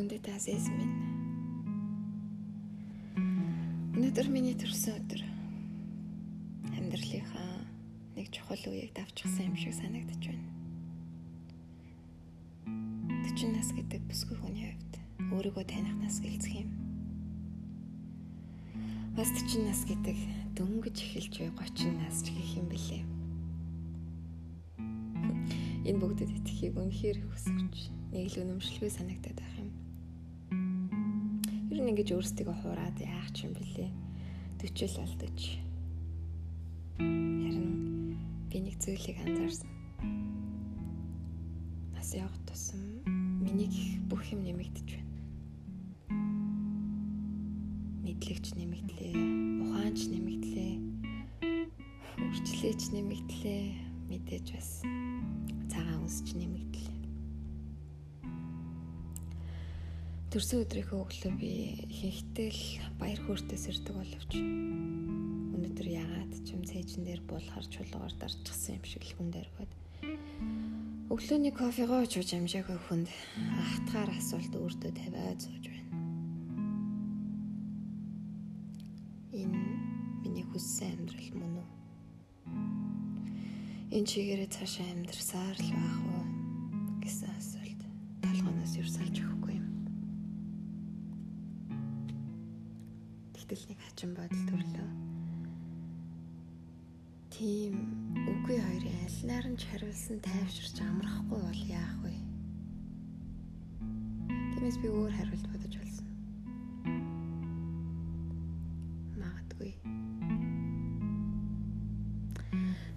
Сайн та сэс минь. Өнөөдөр миний төрсөн өдөр. Амьдралынхаа нэг чухал үеийг давчихсан юм шиг санагдаж байна. 40 нас гэдэг бүсгүй хүний хувьд өөрийгөө таних нас гэлцэх юм. Бас 40 нас гэдэг дөнгөж эхэлж буй 30 нас ч гэх юм бэлээ. Энэ бүгдэд итгэхийг үнэхээр хүсэж нэг л өнөмшлгүй санагдаад байх юм. Нь ингэж өөрсдөө хуураад яах ч юм бэлээ. 40 л алдаж. Харин би нэг зүйлийг анзаарсан. Нас явах тусам миний бүх юм нэмэгдэж байна. Мэдлэгч нэмэгдлээ, ухаанч нэмэгдлээ, үрчлээч нэмэгдлээ, мэдээж бас Төрсөн өдрийнхөө өглөө би ихэнхдээ л баяр хөөртэй сэрдэг боловч өнөөдөр ягаад ч юм цээжин дээр буулахар чулуугаар дарчихсан юм шиг л хүн дэргэд. Өглөөний кофегоо чууж амжаагүй хүнд ахтгаар асуулт өөртөө тавиад сууж байна. Энэ миний хүссэн амьдрал мөн үү? Энэ чигээрээ цаашаа амьдрсаар л байх уу гэсэн асуулт толгоноос юрсалж өгөхгүй юм. Тэгтэл нэг хачин бодол төрлөө. Тийм үгүй хоёрын алинаар нь хариулсан тайвширч амрахгүй бол яах вэ? Тиймээс би өөр хариулт бодож болсон. Магадгүй.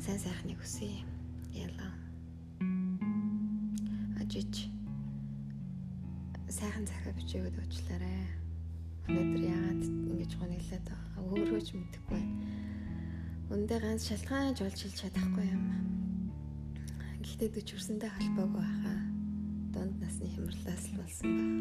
Сайн сайхныг хүсье. Ялаа. Ажиж сайхан захаа бичээгээд уучлаарай өнөөдөр яагаад гониглаад байгаа өөрөө ч мэдэхгүй. Үндэ ганц шалтгаан жуулж хэлж чадахгүй юм. Гэхдээ дөч хүрсэндээ холбоогүй байхаа. Дунд насны хямралаас л болсон байх.